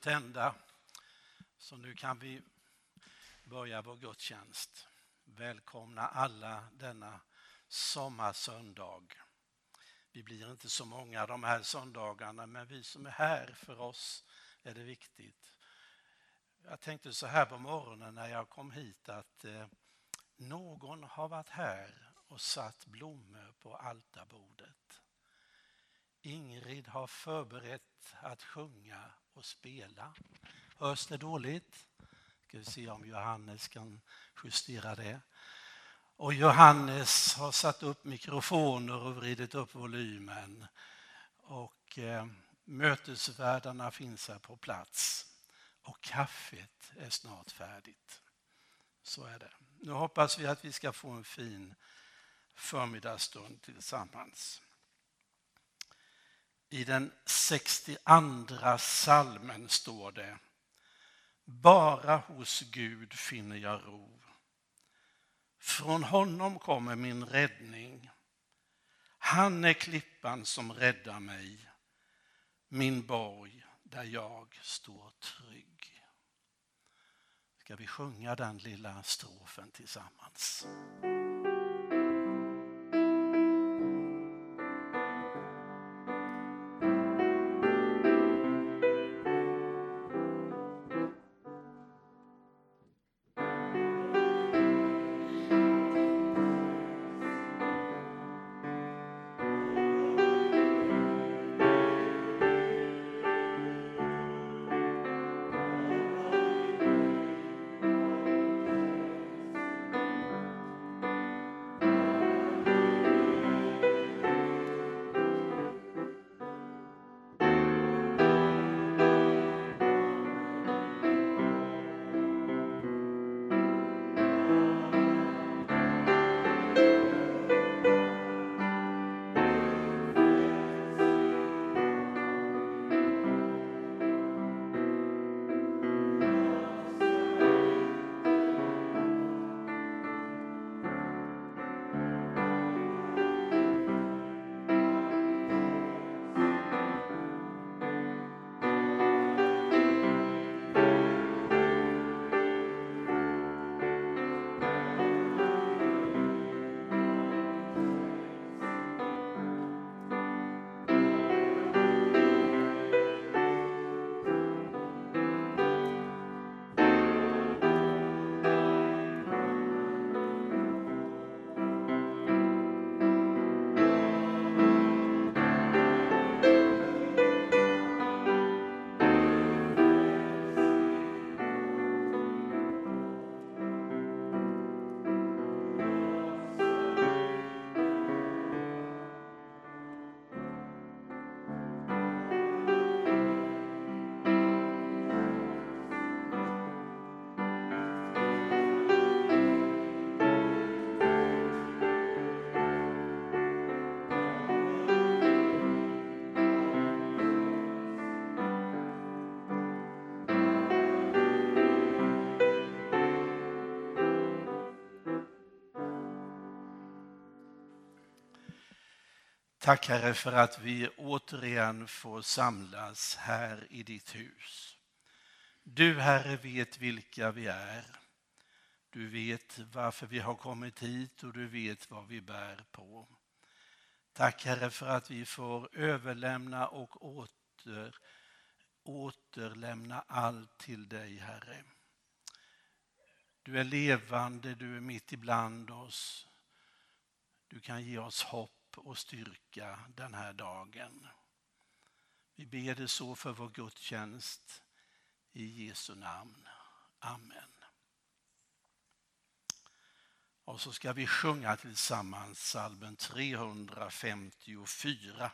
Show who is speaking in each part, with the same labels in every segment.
Speaker 1: tända. Så nu kan vi börja vår gudstjänst. Välkomna alla denna sommarsöndag. Vi blir inte så många de här söndagarna, men vi som är här, för oss är det viktigt. Jag tänkte så här på morgonen när jag kom hit att eh, någon har varit här och satt blommor på altarbordet. Ingrid har förberett att sjunga och spela. Hörs det dåligt? Ska vi se om Johannes kan justera det. Och Johannes har satt upp mikrofoner och vridit upp volymen. Och eh, mötesvärdarna finns här på plats. Och kaffet är snart färdigt. Så är det. Nu hoppas vi att vi ska få en fin förmiddagsstund tillsammans. I den 62 salmen står det Bara hos Gud finner jag ro. Från honom kommer min räddning. Han är klippan som räddar mig, min borg där jag står trygg. Ska vi sjunga den lilla strofen tillsammans? Tack Herre för att vi återigen får samlas här i ditt hus. Du Herre vet vilka vi är. Du vet varför vi har kommit hit och du vet vad vi bär på. Tack Herre för att vi får överlämna och åter, återlämna allt till dig Herre. Du är levande, du är mitt ibland oss. Du kan ge oss hopp och styrka den här dagen. Vi ber det så för vår gudstjänst i Jesu namn. Amen. Och så ska vi sjunga tillsammans salmen 354.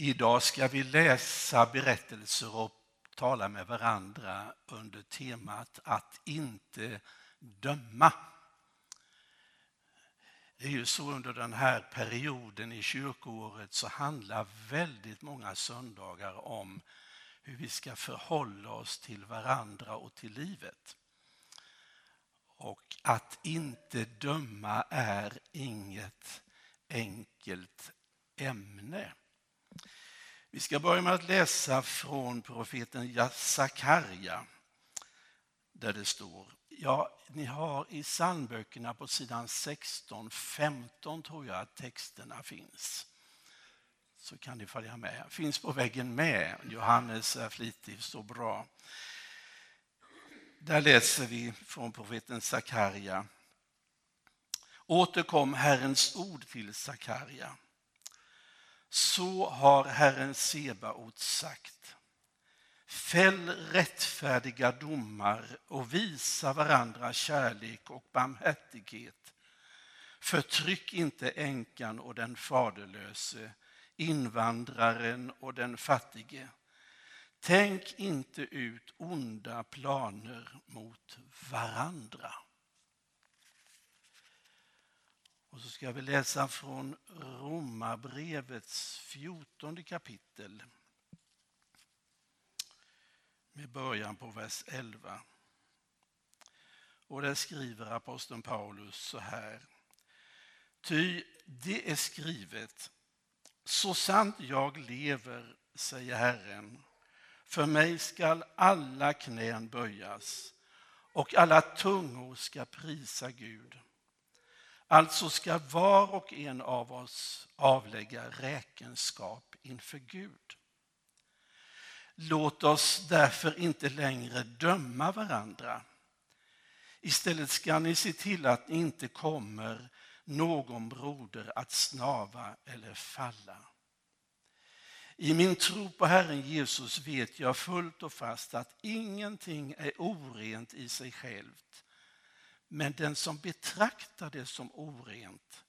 Speaker 1: Idag ska vi läsa berättelser och tala med varandra under temat att inte döma. Det är ju så under den här perioden i kyrkoåret så handlar väldigt många söndagar om hur vi ska förhålla oss till varandra och till livet. Och att inte döma är inget enkelt ämne. Vi ska börja med att läsa från profeten Sakarja där det står Ja, ni har i psalmböckerna på sidan 16, 15 tror jag att texterna finns. Så kan ni följa med. Finns på väggen med. Johannes är flitig, så bra. Där läser vi från profeten Sakarja. Återkom Herrens ord till Sakarja. Så har Herren Sebaot sagt. Fäll rättfärdiga domar och visa varandra kärlek och barmhärtighet. Förtryck inte änkan och den faderlöse, invandraren och den fattige. Tänk inte ut onda planer mot varandra. Och så ska vi läsa från Romarbrevets fjortonde kapitel med början på vers 11. Och där skriver aposteln Paulus så här. Ty det är skrivet, så sant jag lever, säger Herren, för mig skall alla knän böjas och alla tungor ska prisa Gud. Alltså ska var och en av oss avlägga räkenskap inför Gud. Låt oss därför inte längre döma varandra. Istället ska ni se till att ni inte kommer någon broder att snava eller falla. I min tro på Herren Jesus vet jag fullt och fast att ingenting är orent i sig självt. Men den som betraktar det som orent,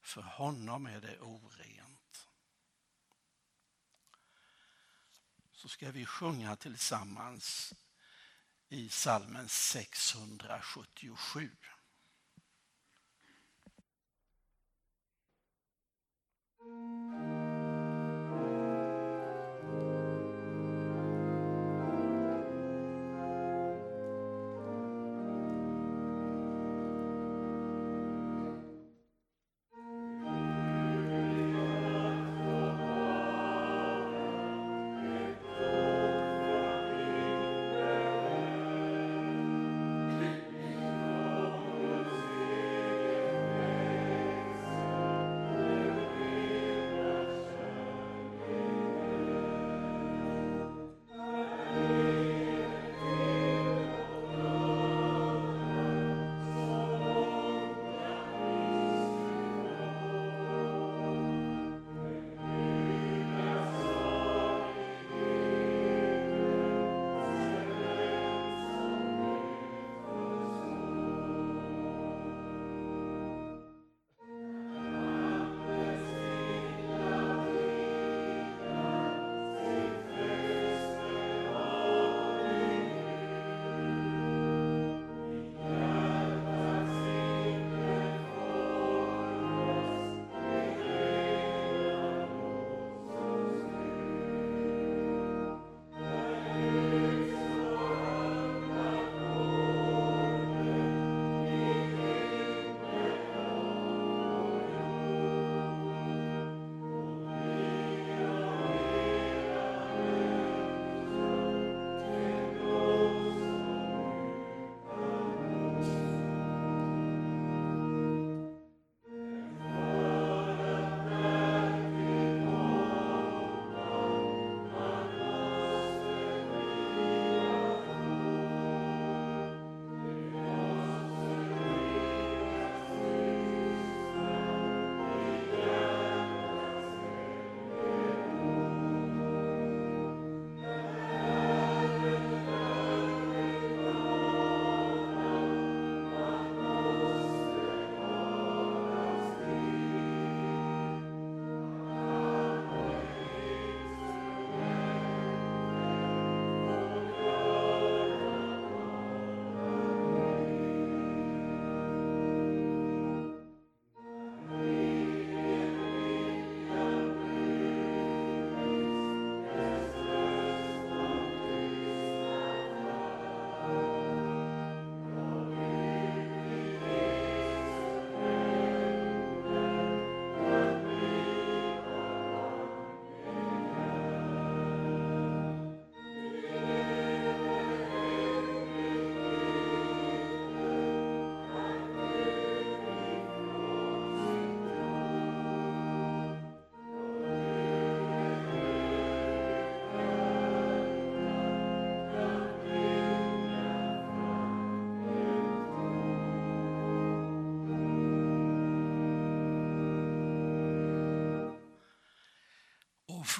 Speaker 1: för honom är det orent. Så ska vi sjunga tillsammans i salmen 677. Thank.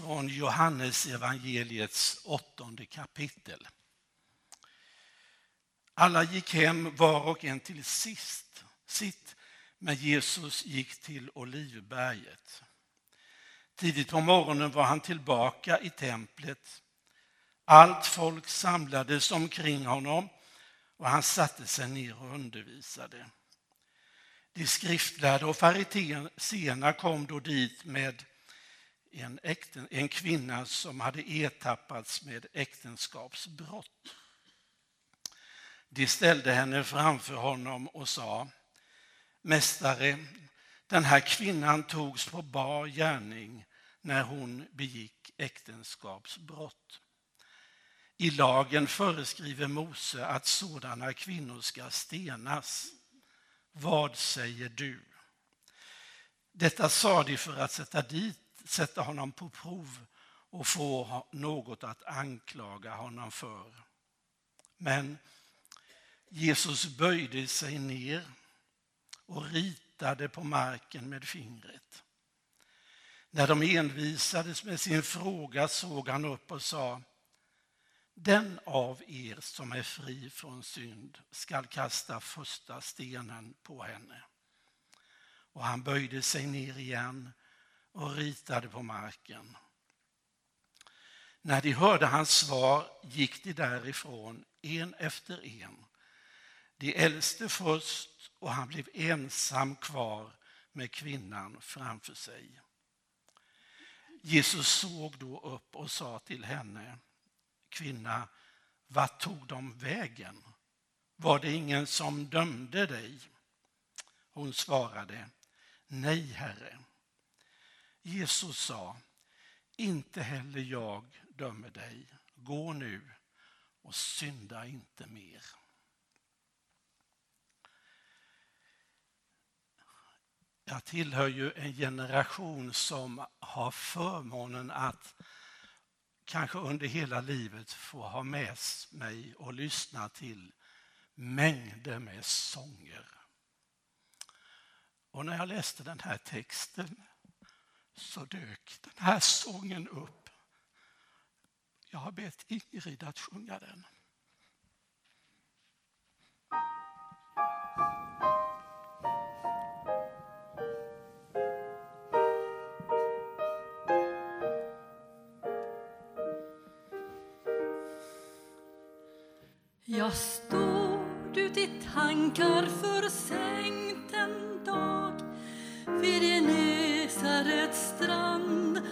Speaker 1: Från Johannes evangeliets åttonde kapitel. Alla gick hem var och en till sist, sitt, men Jesus gick till Olivberget. Tidigt på morgonen var han tillbaka i templet. Allt folk samlades omkring honom och han satte sig ner och undervisade. De skriftlärda och fariséerna kom då dit med en, äkten, en kvinna som hade ertappats med äktenskapsbrott. De ställde henne framför honom och sa Mästare, den här kvinnan togs på bar gärning när hon begick äktenskapsbrott. I lagen föreskriver Mose att sådana kvinnor ska stenas. Vad säger du? Detta sa de för att sätta, dit, sätta honom på prov och få något att anklaga honom för. Men Jesus böjde sig ner och ritade på marken med fingret. När de envisades med sin fråga såg han upp och sa Den av er som är fri från synd skall kasta första stenen på henne. Och han böjde sig ner igen och ritade på marken. När de hörde hans svar gick de därifrån, en efter en. De äldste först och han blev ensam kvar med kvinnan framför sig. Jesus såg då upp och sa till henne, kvinna, vart tog de vägen? Var det ingen som dömde dig? Hon svarade, nej, Herre. Jesus sa, inte heller jag dömer dig. Gå nu och synda inte mer. Jag tillhör ju en generation som har förmånen att kanske under hela livet få ha med mig och lyssna till mängder med sånger. Och när jag läste den här texten så dök den här sången upp. Jag har bett Ingrid att sjunga den.
Speaker 2: Jag stod ut i tankar försänkt en dag vid Genesarets strand.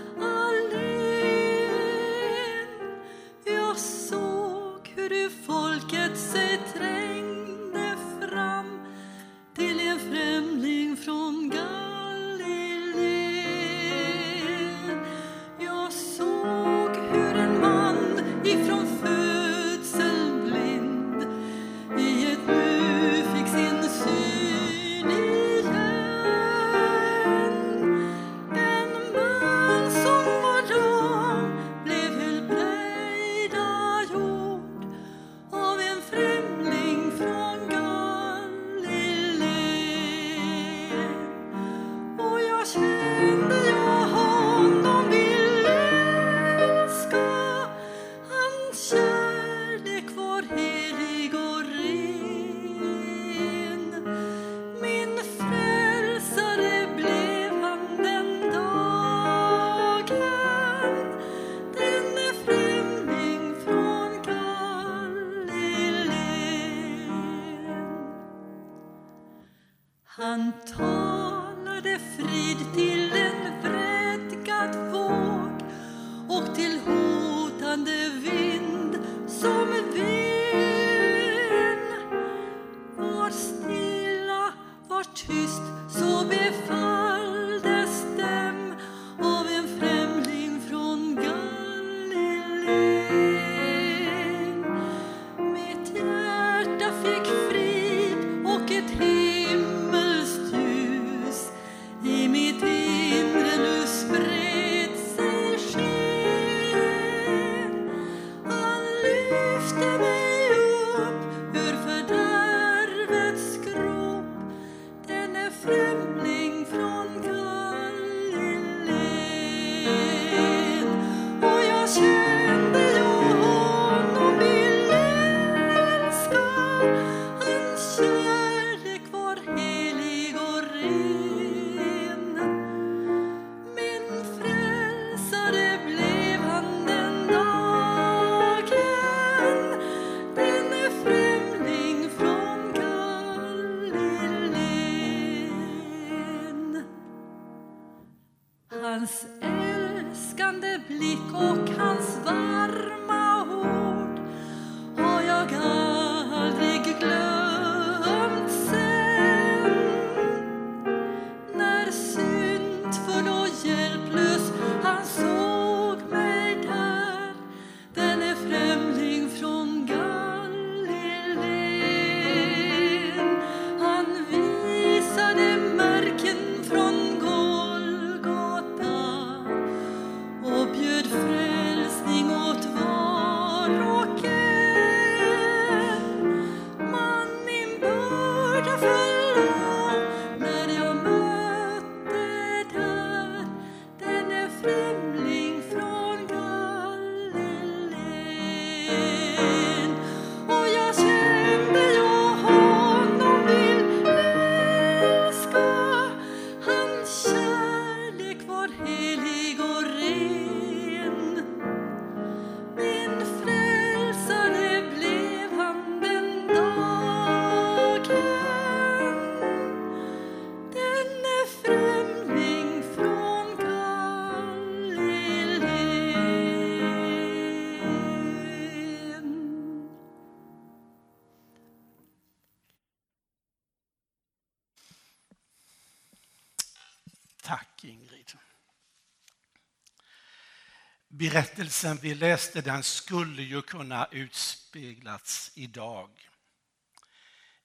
Speaker 1: Berättelsen vi läste den skulle ju kunna utspeglats idag.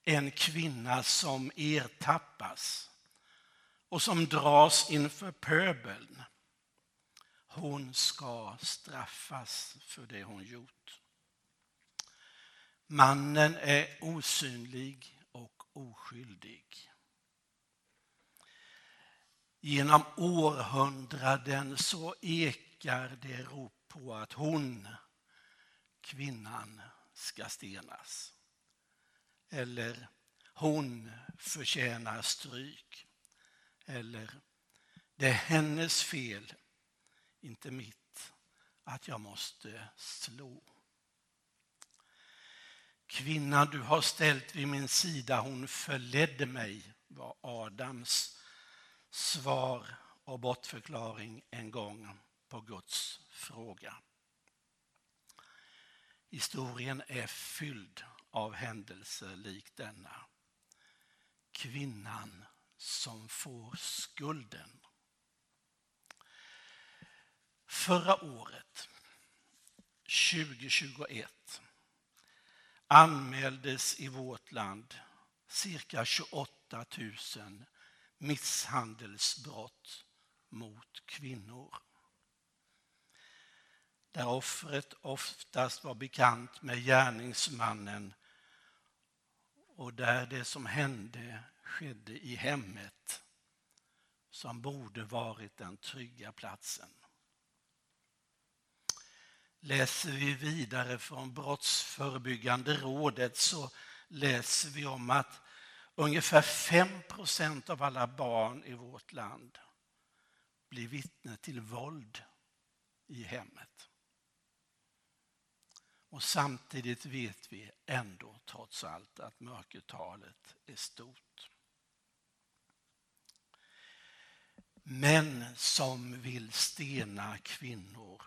Speaker 1: En kvinna som ertappas och som dras inför pöbeln. Hon ska straffas för det hon gjort. Mannen är osynlig och oskyldig. Genom århundraden så ekar det rop på att hon, kvinnan, ska stenas. Eller hon förtjänar stryk. Eller det är hennes fel, inte mitt, att jag måste slå. Kvinnan du har ställt vid min sida, hon förledde mig, var Adams svar och bortförklaring en gång på Guds fråga. Historien är fylld av händelser lik denna. Kvinnan som får skulden. Förra året, 2021, anmäldes i vårt land cirka 28 000 misshandelsbrott mot kvinnor. Där offret oftast var bekant med gärningsmannen och där det som hände skedde i hemmet som borde varit den trygga platsen. Läser vi vidare från Brottsförebyggande rådet så läser vi om att ungefär 5 procent av alla barn i vårt land blir vittne till våld i hemmet. Och samtidigt vet vi ändå trots allt att mörkertalet är stort. Män som vill stena kvinnor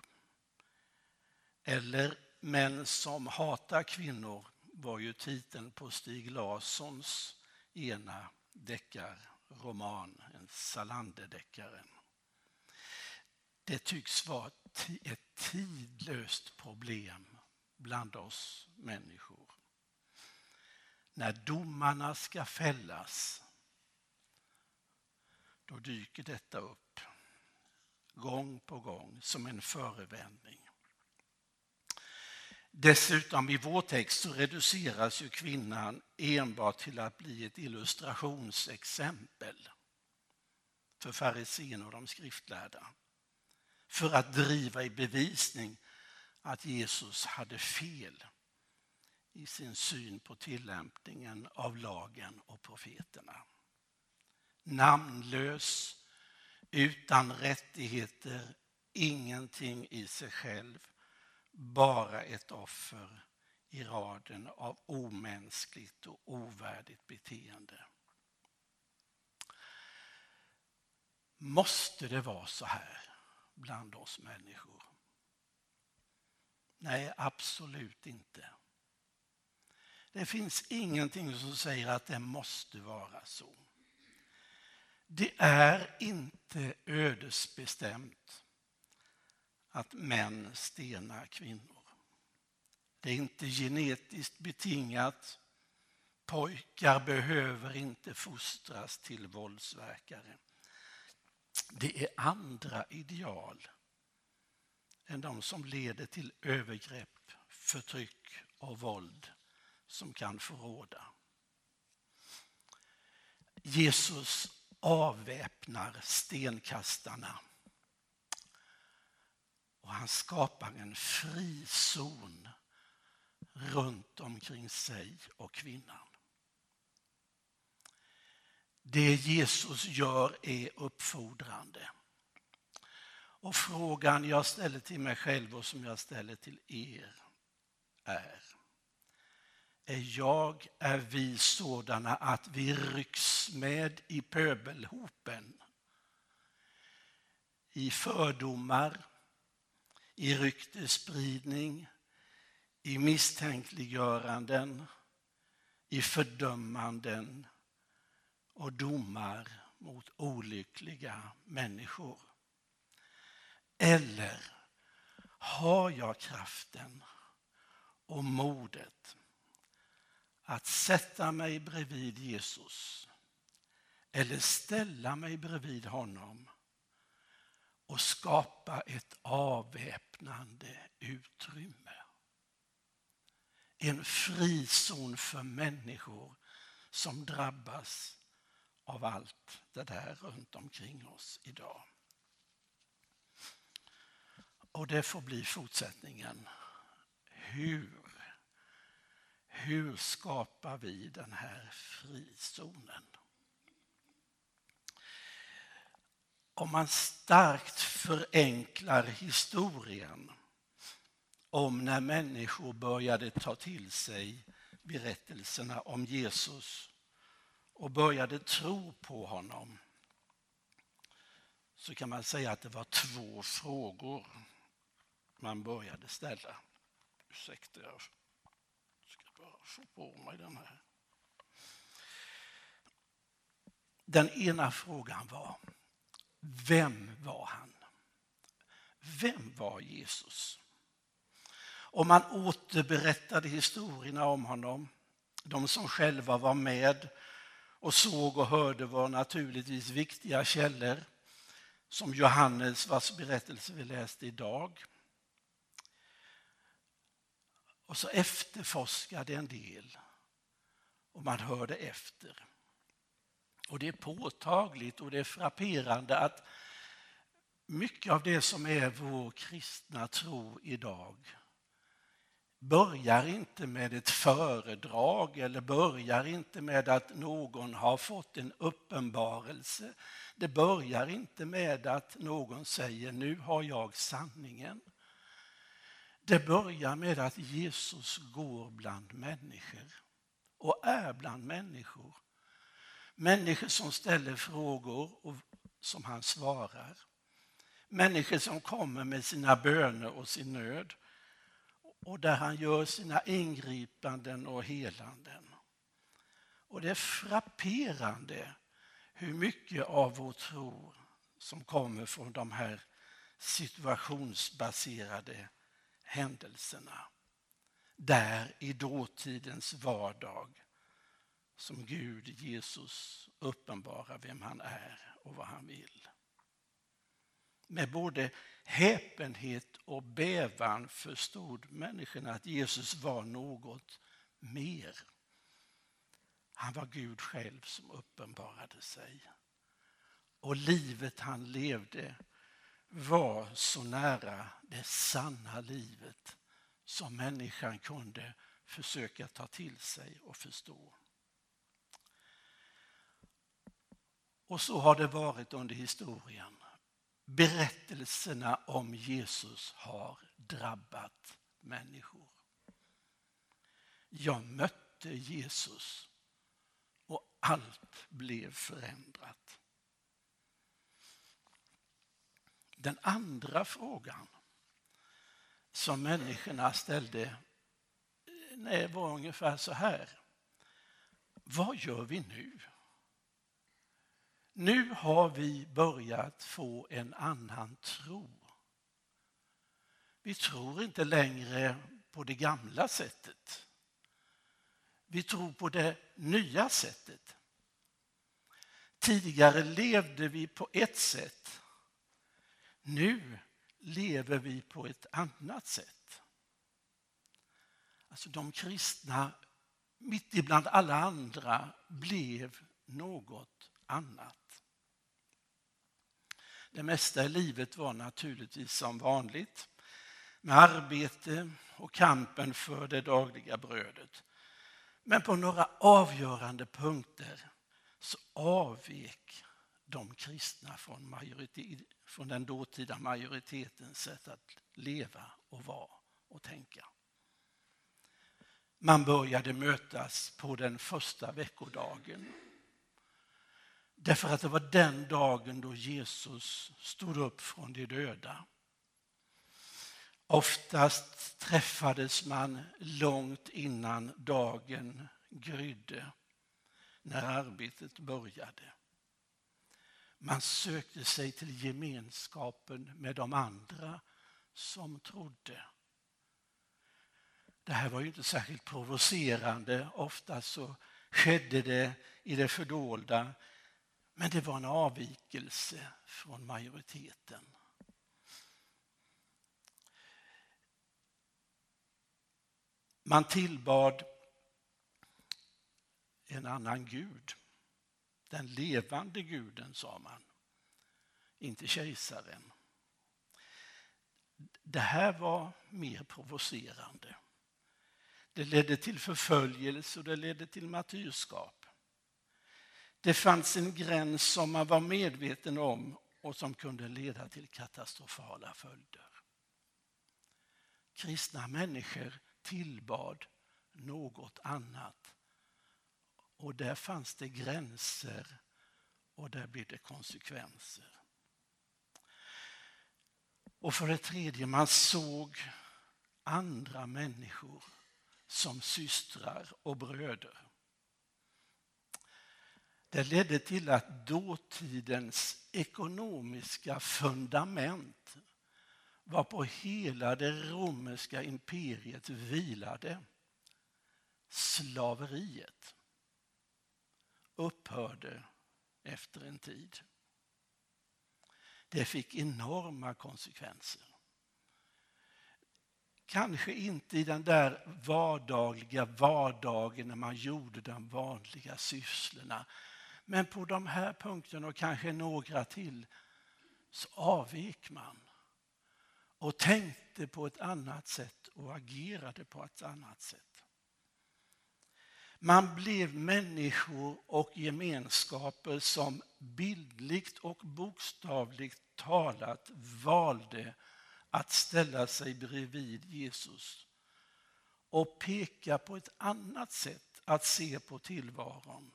Speaker 1: eller män som hatar kvinnor var ju titeln på Stig Larssons ena deckarroman, en Salander-deckare. Det tycks vara ett tidlöst problem bland oss människor. När domarna ska fällas, då dyker detta upp gång på gång som en förevändning. Dessutom i vår text så reduceras ju kvinnan enbart till att bli ett illustrationsexempel för fariséerna och de skriftlärda. För att driva i bevisning att Jesus hade fel i sin syn på tillämpningen av lagen och profeterna. Namnlös, utan rättigheter, ingenting i sig själv bara ett offer i raden av omänskligt och ovärdigt beteende. Måste det vara så här bland oss människor? Nej, absolut inte. Det finns ingenting som säger att det måste vara så. Det är inte ödesbestämt att män stenar kvinnor. Det är inte genetiskt betingat. Pojkar behöver inte fostras till våldsverkare. Det är andra ideal än de som leder till övergrepp, förtryck och våld som kan förråda. Jesus avväpnar stenkastarna och han skapar en frizon runt omkring sig och kvinnan. Det Jesus gör är uppfordrande. Och frågan jag ställer till mig själv och som jag ställer till er är är jag, är vi sådana att vi rycks med i pöbelhopen? I fördomar, i ryktespridning, i misstänkliggöranden, i fördömanden och domar mot olyckliga människor. Eller har jag kraften och modet att sätta mig bredvid Jesus eller ställa mig bredvid honom och skapa ett avväpnande utrymme. En frizon för människor som drabbas av allt det där runt omkring oss idag. Och det får bli fortsättningen. Hur hur skapar vi den här frizonen? Om man starkt förenklar historien om när människor började ta till sig berättelserna om Jesus och började tro på honom så kan man säga att det var två frågor man började ställa. Ursäkta, jag ska bara få på mig den här. Den ena frågan var, vem var han? Vem var Jesus? Om man återberättade historierna om honom, de som själva var med och såg och hörde var naturligtvis viktiga källor, som Johannes vars berättelse vi läste idag. Och så efterforskade en del och man hörde efter. Och det är påtagligt och det är frapperande att mycket av det som är vår kristna tro idag börjar inte med ett föredrag eller börjar inte med att någon har fått en uppenbarelse. Det börjar inte med att någon säger nu har jag sanningen. Det börjar med att Jesus går bland människor och är bland människor. Människor som ställer frågor och som han svarar. Människor som kommer med sina böner och sin nöd och där han gör sina ingripanden och helanden. Och det är frapperande hur mycket av vår tro som kommer från de här situationsbaserade händelserna. Där i dåtidens vardag som Gud, Jesus, uppenbarar vem han är och vad han vill. Med både häpenhet och bävan förstod människorna att Jesus var något mer. Han var Gud själv som uppenbarade sig. Och livet han levde var så nära det sanna livet som människan kunde försöka ta till sig och förstå. Och så har det varit under historien. Berättelserna om Jesus har drabbat människor. Jag mötte Jesus och allt blev förändrat. Den andra frågan som människorna ställde eh, nej, var ungefär så här. Vad gör vi nu? Nu har vi börjat få en annan tro. Vi tror inte längre på det gamla sättet. Vi tror på det nya sättet. Tidigare levde vi på ett sätt. Nu lever vi på ett annat sätt. Alltså de kristna, mitt ibland alla andra, blev något annat. Det mesta i livet var naturligtvis som vanligt med arbete och kampen för det dagliga brödet. Men på några avgörande punkter så avvek de kristna från, majoritet, från den dåtida majoritetens sätt att leva och vara och tänka. Man började mötas på den första veckodagen. Därför att det var den dagen då Jesus stod upp från de döda. Oftast träffades man långt innan dagen grydde, när arbetet började. Man sökte sig till gemenskapen med de andra som trodde. Det här var ju inte särskilt provocerande. Ofta så skedde det i det fördolda. Men det var en avvikelse från majoriteten. Man tillbad en annan gud. Den levande guden, sa man. Inte kejsaren. Det här var mer provocerande. Det ledde till förföljelse och det ledde till martyrskap. Det fanns en gräns som man var medveten om och som kunde leda till katastrofala följder. Kristna människor tillbad något annat. Och där fanns det gränser och där blev det konsekvenser. Och för det tredje, man såg andra människor som systrar och bröder. Det ledde till att dåtidens ekonomiska fundament varpå hela det romerska imperiet vilade, slaveriet, upphörde efter en tid. Det fick enorma konsekvenser. Kanske inte i den där vardagliga vardagen när man gjorde de vanliga sysslorna. Men på de här punkterna och kanske några till så avvek man och tänkte på ett annat sätt och agerade på ett annat sätt. Man blev människor och gemenskaper som bildligt och bokstavligt talat valde att ställa sig bredvid Jesus och peka på ett annat sätt att se på tillvaron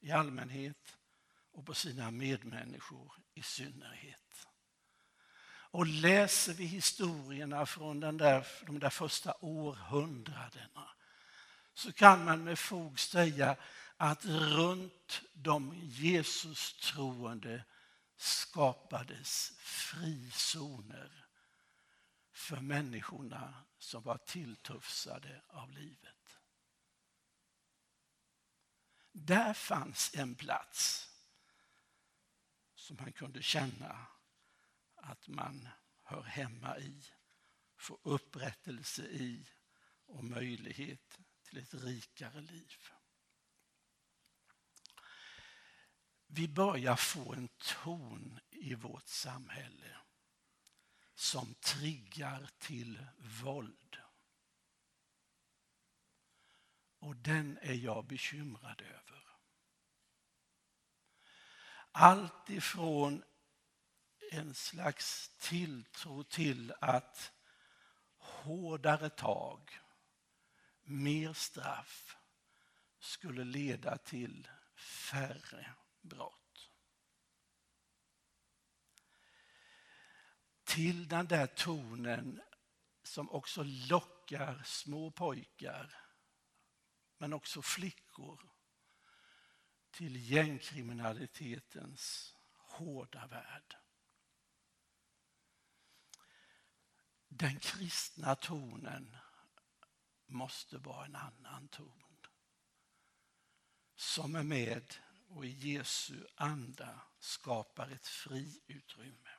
Speaker 1: i allmänhet och på sina medmänniskor i synnerhet. Och läser vi historierna från den där, de där första århundradena så kan man med fog säga att runt de Jesus troende skapades frizoner för människorna som var tilltufsade av livet. Där fanns en plats som man kunde känna att man hör hemma i, får upprättelse i och möjlighet till ett rikare liv. Vi börjar få en ton i vårt samhälle som triggar till våld. Och den är jag bekymrad över. Allt ifrån en slags tilltro till att hårdare tag, mer straff skulle leda till färre brott. till den där tonen som också lockar små pojkar men också flickor till gängkriminalitetens hårda värld. Den kristna tonen måste vara en annan ton som är med och i Jesu anda skapar ett friutrymme.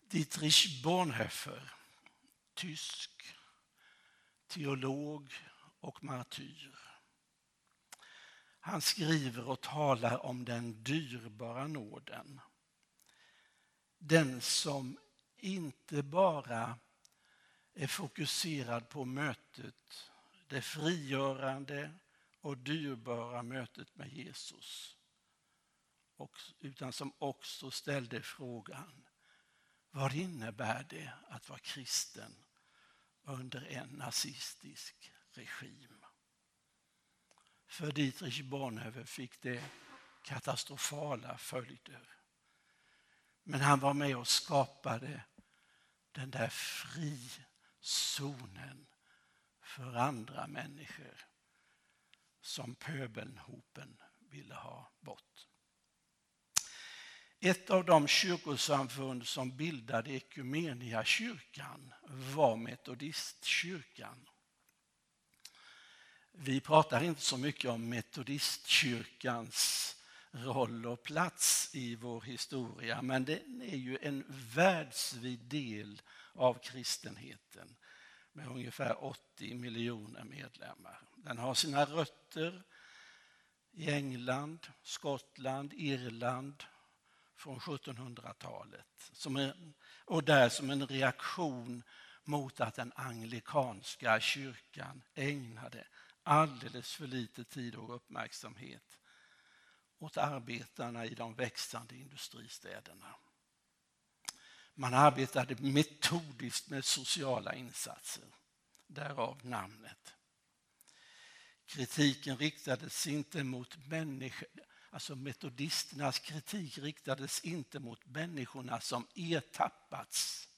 Speaker 1: Dietrich Bonhoeffer, tysk teolog och martyr. Han skriver och talar om den dyrbara nåden. Den som inte bara är fokuserad på mötet, det frigörande och dyrbara mötet med Jesus. utan som också ställde frågan, vad innebär det att vara kristen under en nazistisk regim? För Dietrich Bonhoeffer fick det katastrofala följder. Men han var med och skapade den där frizonen för andra människor som pöbelhopen ville ha bort. Ett av de kyrkosamfund som bildade kyrkan var Metodistkyrkan. Vi pratar inte så mycket om Metodistkyrkans roll och plats i vår historia men den är ju en världsvid del av kristenheten med ungefär 80 miljoner medlemmar. Den har sina rötter i England, Skottland, Irland från 1700-talet. Och där som en reaktion mot att den anglikanska kyrkan ägnade alldeles för lite tid och uppmärksamhet åt arbetarna i de växande industristäderna. Man arbetade metodiskt med sociala insatser, därav namnet. Kritiken riktades inte mot människor, alltså metodisternas kritik riktades inte mot människorna som ertappats,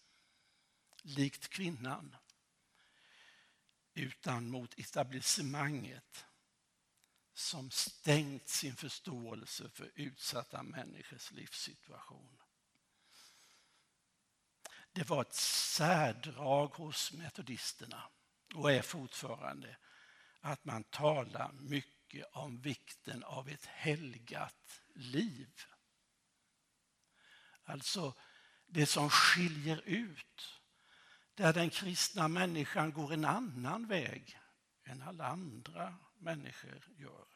Speaker 1: likt kvinnan, utan mot etablissemanget som stängt sin förståelse för utsatta människors livssituation. Det var ett särdrag hos metodisterna och är fortfarande att man talar mycket om vikten av ett helgat liv. Alltså det som skiljer ut, där den kristna människan går en annan väg än alla andra människor gör.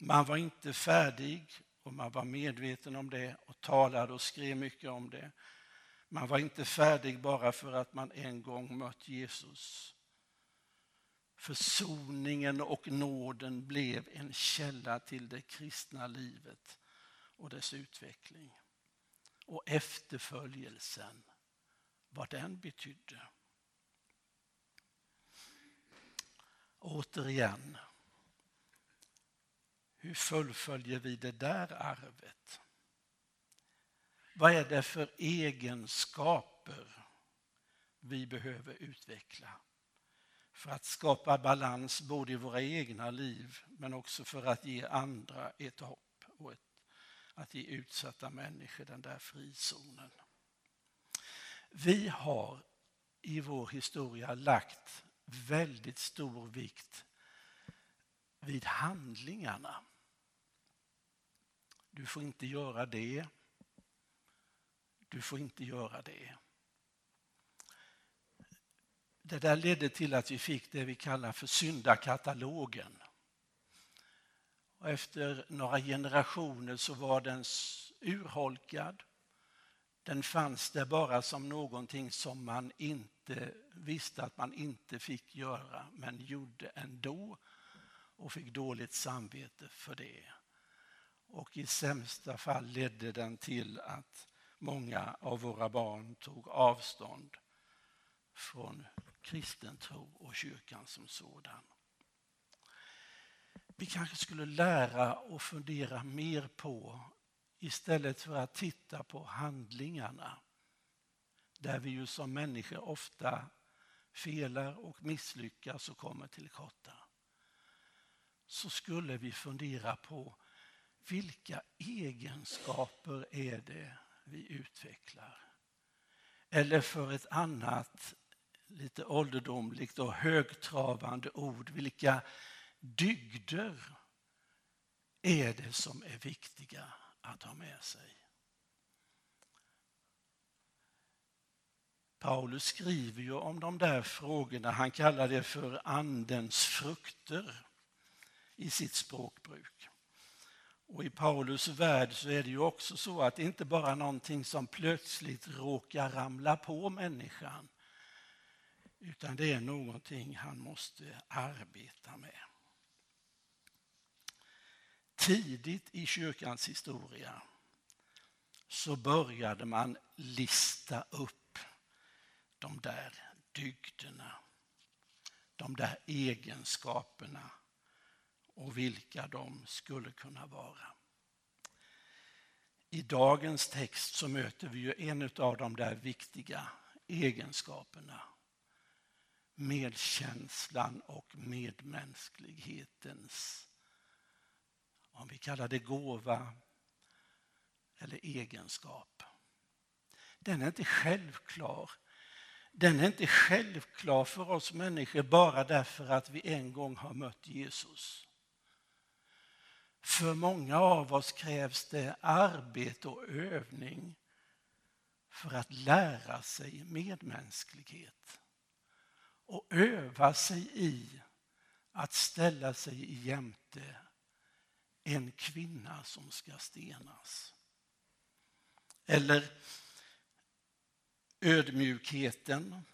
Speaker 1: Man var inte färdig och man var medveten om det och talade och skrev mycket om det. Man var inte färdig bara för att man en gång mött Jesus. Försoningen och nåden blev en källa till det kristna livet och dess utveckling. Och efterföljelsen, vad den betydde. Återigen, hur fullföljer vi det där arvet? Vad är det för egenskaper vi behöver utveckla för att skapa balans både i våra egna liv men också för att ge andra ett hopp och ett, att ge utsatta människor den där frizonen. Vi har i vår historia lagt väldigt stor vikt vid handlingarna. Du får inte göra det. Du får inte göra det. Det där ledde till att vi fick det vi kallar för syndakatalogen. Och efter några generationer så var den urholkad. Den fanns där bara som någonting som man inte visste att man inte fick göra men gjorde ändå och fick dåligt samvete för det. Och i sämsta fall ledde den till att många av våra barn tog avstånd från kristen tro och kyrkan som sådan. Vi kanske skulle lära och fundera mer på istället för att titta på handlingarna där vi ju som människor ofta felar och misslyckas och kommer till korta så skulle vi fundera på vilka egenskaper är det vi utvecklar? Eller för ett annat lite ålderdomligt och högtravande ord, vilka dygder är det som är viktiga att ha med sig? Paulus skriver ju om de där frågorna, han kallar det för andens frukter i sitt språkbruk. Och i Paulus värld så är det ju också så att det inte bara är någonting som plötsligt råkar ramla på människan, utan det är någonting han måste arbeta med. Tidigt i kyrkans historia så började man lista upp de där dygderna, de där egenskaperna och vilka de skulle kunna vara. I dagens text så möter vi ju en av de där viktiga egenskaperna. Medkänslan och medmänsklighetens, om vi kallar det gåva eller egenskap. Den är inte självklar. Den är inte självklar för oss människor bara därför att vi en gång har mött Jesus. För många av oss krävs det arbete och övning för att lära sig medmänsklighet och öva sig i att ställa sig jämte en kvinna som ska stenas. Eller ödmjukheten,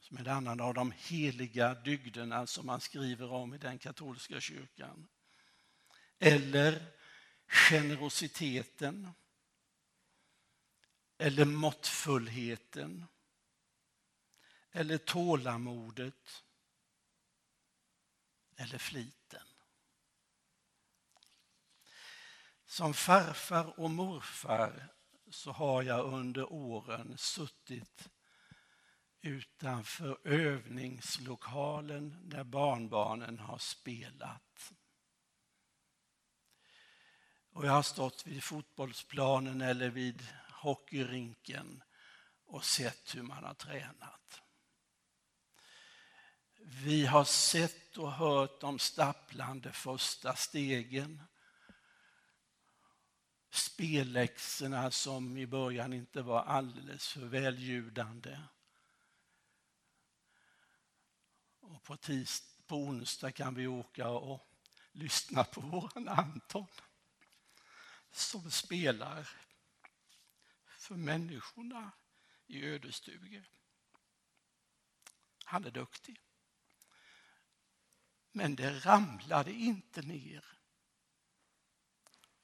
Speaker 1: som är en annan av de heliga dygderna som man skriver om i den katolska kyrkan eller generositeten eller måttfullheten eller tålamodet eller fliten. Som farfar och morfar så har jag under åren suttit utanför övningslokalen där barnbarnen har spelat. Och jag har stått vid fotbollsplanen eller vid hockeyrinken och sett hur man har tränat. Vi har sett och hört de stapplande första stegen. Spelläxorna som i början inte var alldeles för väljudande. Och på, tis, på onsdag kan vi åka och lyssna på våran Anton som spelar för människorna i ödestuge. Han är duktig. Men det ramlade inte ner.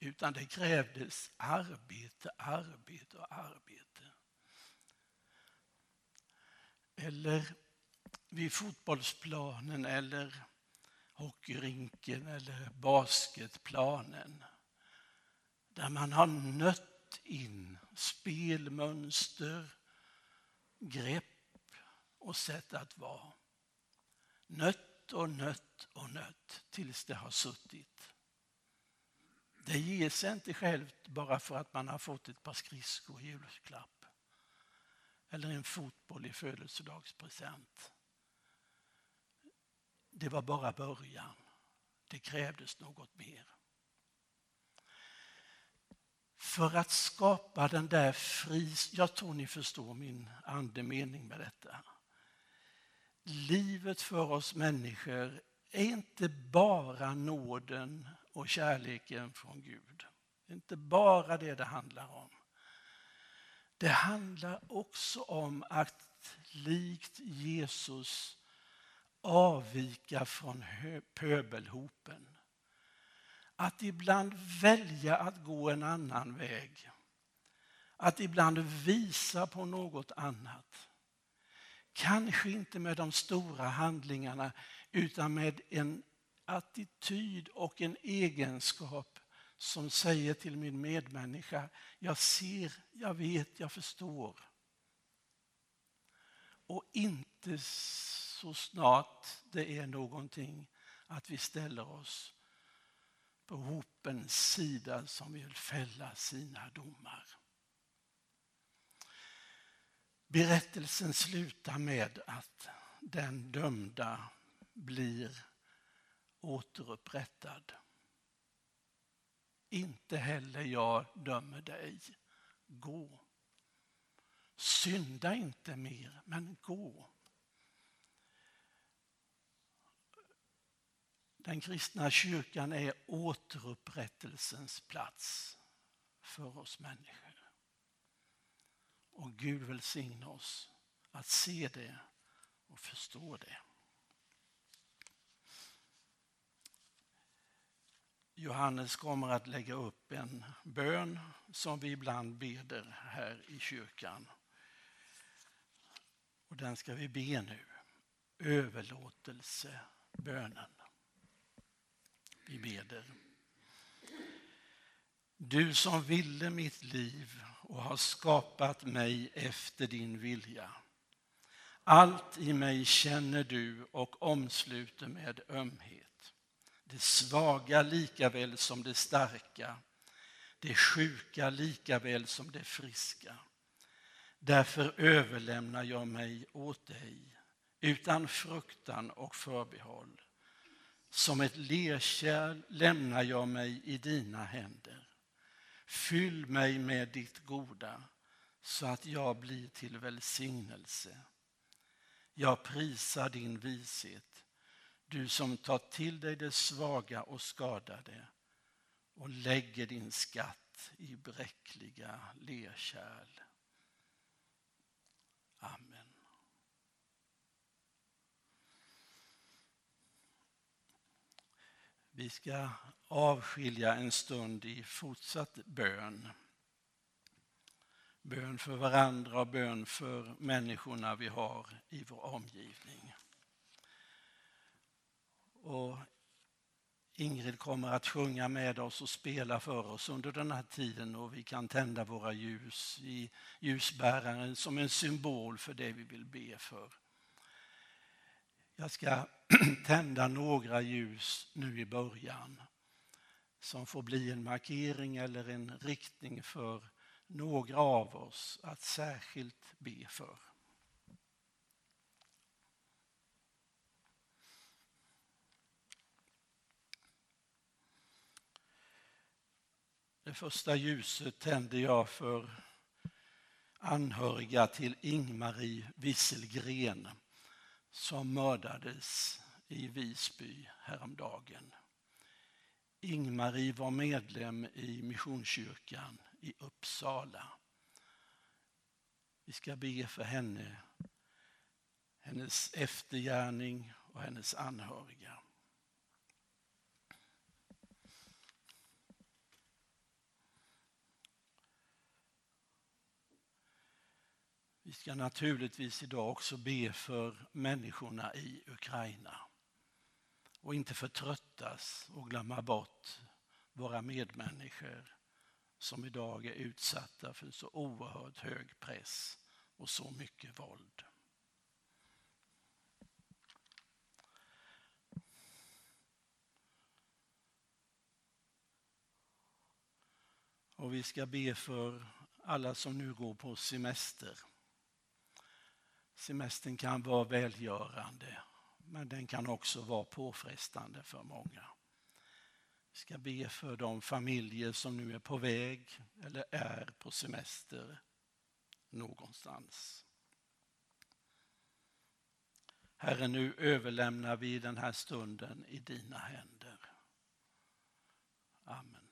Speaker 1: Utan det krävdes arbete, arbete och arbete. Eller vid fotbollsplanen eller hockeyrinken eller basketplanen där man har nött in spelmönster, grepp och sätt att vara. Nött och nött och nött tills det har suttit. Det ger sig inte självt bara för att man har fått ett par skridskor i julklapp. Eller en fotboll i födelsedagspresent. Det var bara början. Det krävdes något mer för att skapa den där fris... Jag tror ni förstår min andemening med detta. Livet för oss människor är inte bara nåden och kärleken från Gud. Det är inte bara det det handlar om. Det handlar också om att likt Jesus avvika från pöbelhopen att ibland välja att gå en annan väg. Att ibland visa på något annat. Kanske inte med de stora handlingarna utan med en attityd och en egenskap som säger till min medmänniska, jag ser, jag vet, jag förstår. Och inte så snart det är någonting att vi ställer oss på hopens sida som vill fälla sina domar. Berättelsen slutar med att den dömda blir återupprättad. Inte heller jag dömer dig. Gå. Synda inte mer, men gå. Den kristna kyrkan är återupprättelsens plats för oss människor. Och Gud välsigne oss att se det och förstå det. Johannes kommer att lägga upp en bön som vi ibland beder här i kyrkan. Och den ska vi be nu. Överlåtelsebönen. Vi beder. Du som ville mitt liv och har skapat mig efter din vilja. Allt i mig känner du och omsluter med ömhet. Det svaga lika väl som det starka, det sjuka lika väl som det friska. Därför överlämnar jag mig åt dig utan fruktan och förbehåll. Som ett lerkärl lämnar jag mig i dina händer. Fyll mig med ditt goda så att jag blir till välsignelse. Jag prisar din vishet, du som tar till dig det svaga och skadade och lägger din skatt i bräckliga lerkärl. Amen. Vi ska avskilja en stund i fortsatt bön. Bön för varandra och bön för människorna vi har i vår omgivning. Och Ingrid kommer att sjunga med oss och spela för oss under den här tiden och vi kan tända våra ljus i ljusbäraren som en symbol för det vi vill be för. Jag ska tända några ljus nu i början som får bli en markering eller en riktning för några av oss att särskilt be för. Det första ljuset tände jag för anhöriga till Ingmarie Wisselgren som mördades i Visby häromdagen. Ingmarie var medlem i Missionskyrkan i Uppsala. Vi ska be för henne, hennes eftergärning och hennes anhöriga. Vi ska naturligtvis idag också be för människorna i Ukraina och inte förtröttas och glömma bort våra medmänniskor som idag är utsatta för så oerhört hög press och så mycket våld. Och vi ska be för alla som nu går på semester. Semestern kan vara välgörande men den kan också vara påfrestande för många. Vi ska be för de familjer som nu är på väg eller är på semester någonstans. Herre, nu överlämnar vi den här stunden i dina händer. Amen.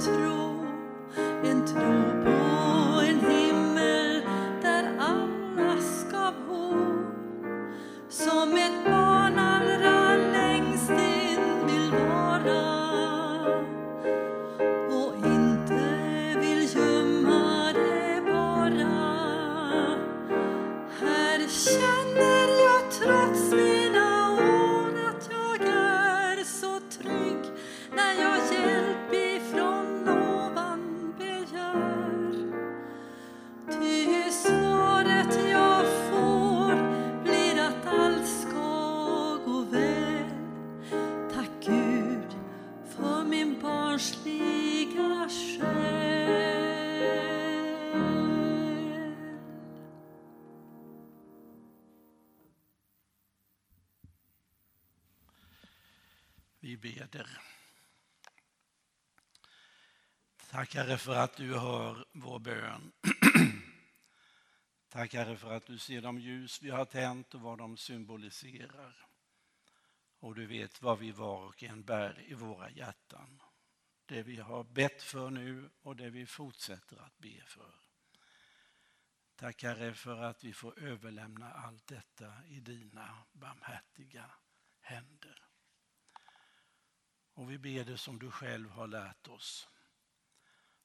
Speaker 1: tro, en tro. Tack Herre för att du hör vår bön. Tack Herre för att du ser de ljus vi har tänt och vad de symboliserar. Och du vet vad vi var och en bär i våra hjärtan. Det vi har bett för nu och det vi fortsätter att be för. Tack Herre för att vi får överlämna allt detta i dina barmhärtiga händer. Och vi ber det som du själv har lärt oss.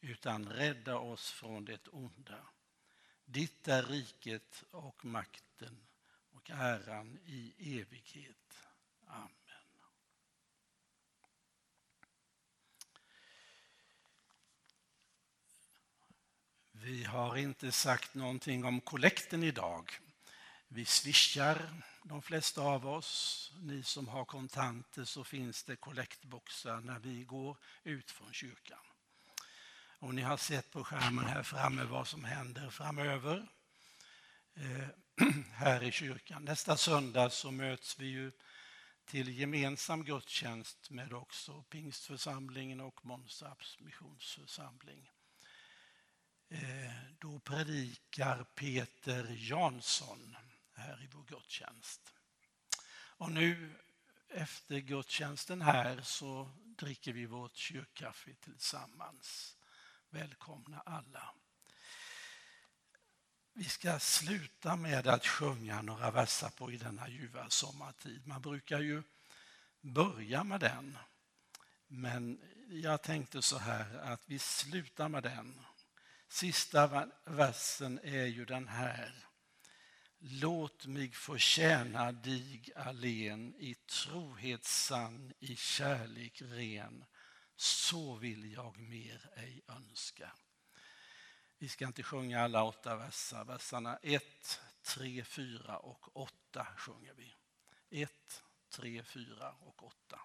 Speaker 1: utan rädda oss från det onda. Ditt är riket och makten och äran i evighet. Amen. Vi har inte sagt någonting om kollekten idag. Vi swishar de flesta av oss. Ni som har kontanter så finns det kollektboxar när vi går ut från kyrkan. Och ni har sett på skärmen här framme vad som händer framöver eh, här i kyrkan. Nästa söndag så möts vi ju till gemensam gudstjänst med också Pingstförsamlingen och Månsarps missionsförsamling. Eh, då predikar Peter Jansson här i vår gudstjänst. Och nu efter gudstjänsten här så dricker vi vårt kyrkkaffe tillsammans. Välkomna alla. Vi ska sluta med att sjunga några verser på i denna ljuva sommartid. Man brukar ju börja med den. Men jag tänkte så här att vi slutar med den Sista versen är ju den här. Låt mig få tjäna dig allen i trohet sann, i kärlek ren. Så vill jag mer ej önska. Vi ska inte sjunga alla åtta verser. Verserna 1, 3, 4 och 8 sjunger vi. 1, 3, 4 och 8.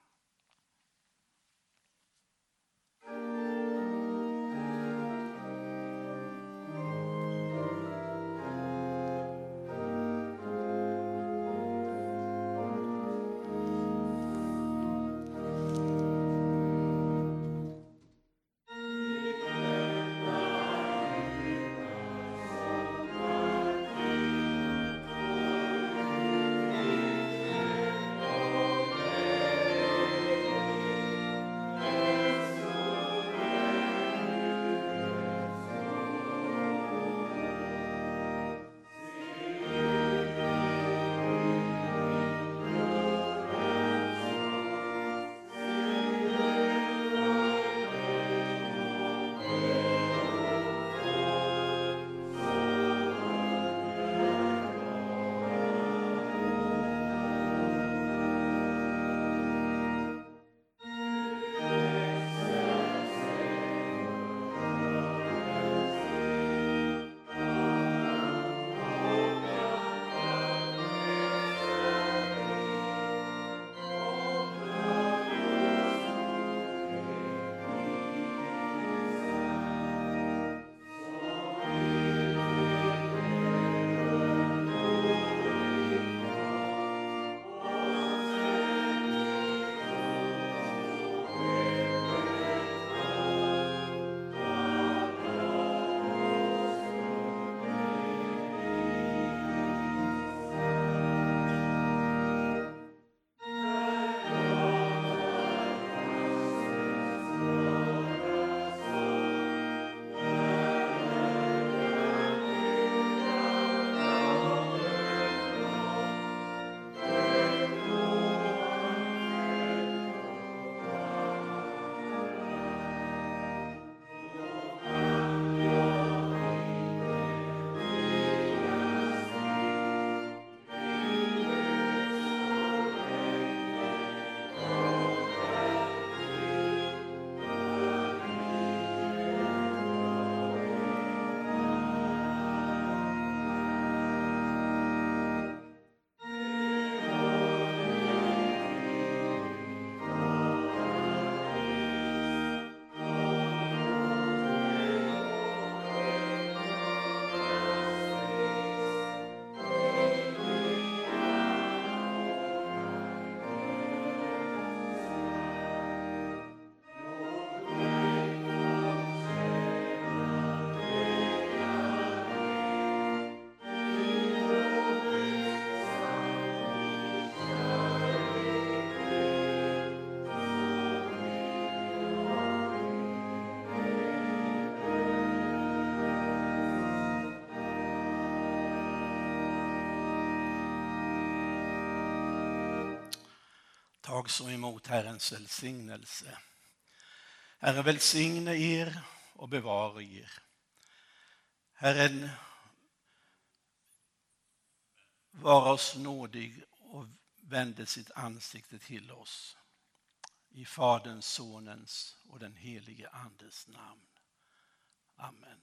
Speaker 1: Tag så emot Herrens välsignelse. Herren välsigne er och bevara er. Herren vara oss nådig och vände sitt ansikte till oss. I Faderns, Sonens och den helige Andes namn. Amen.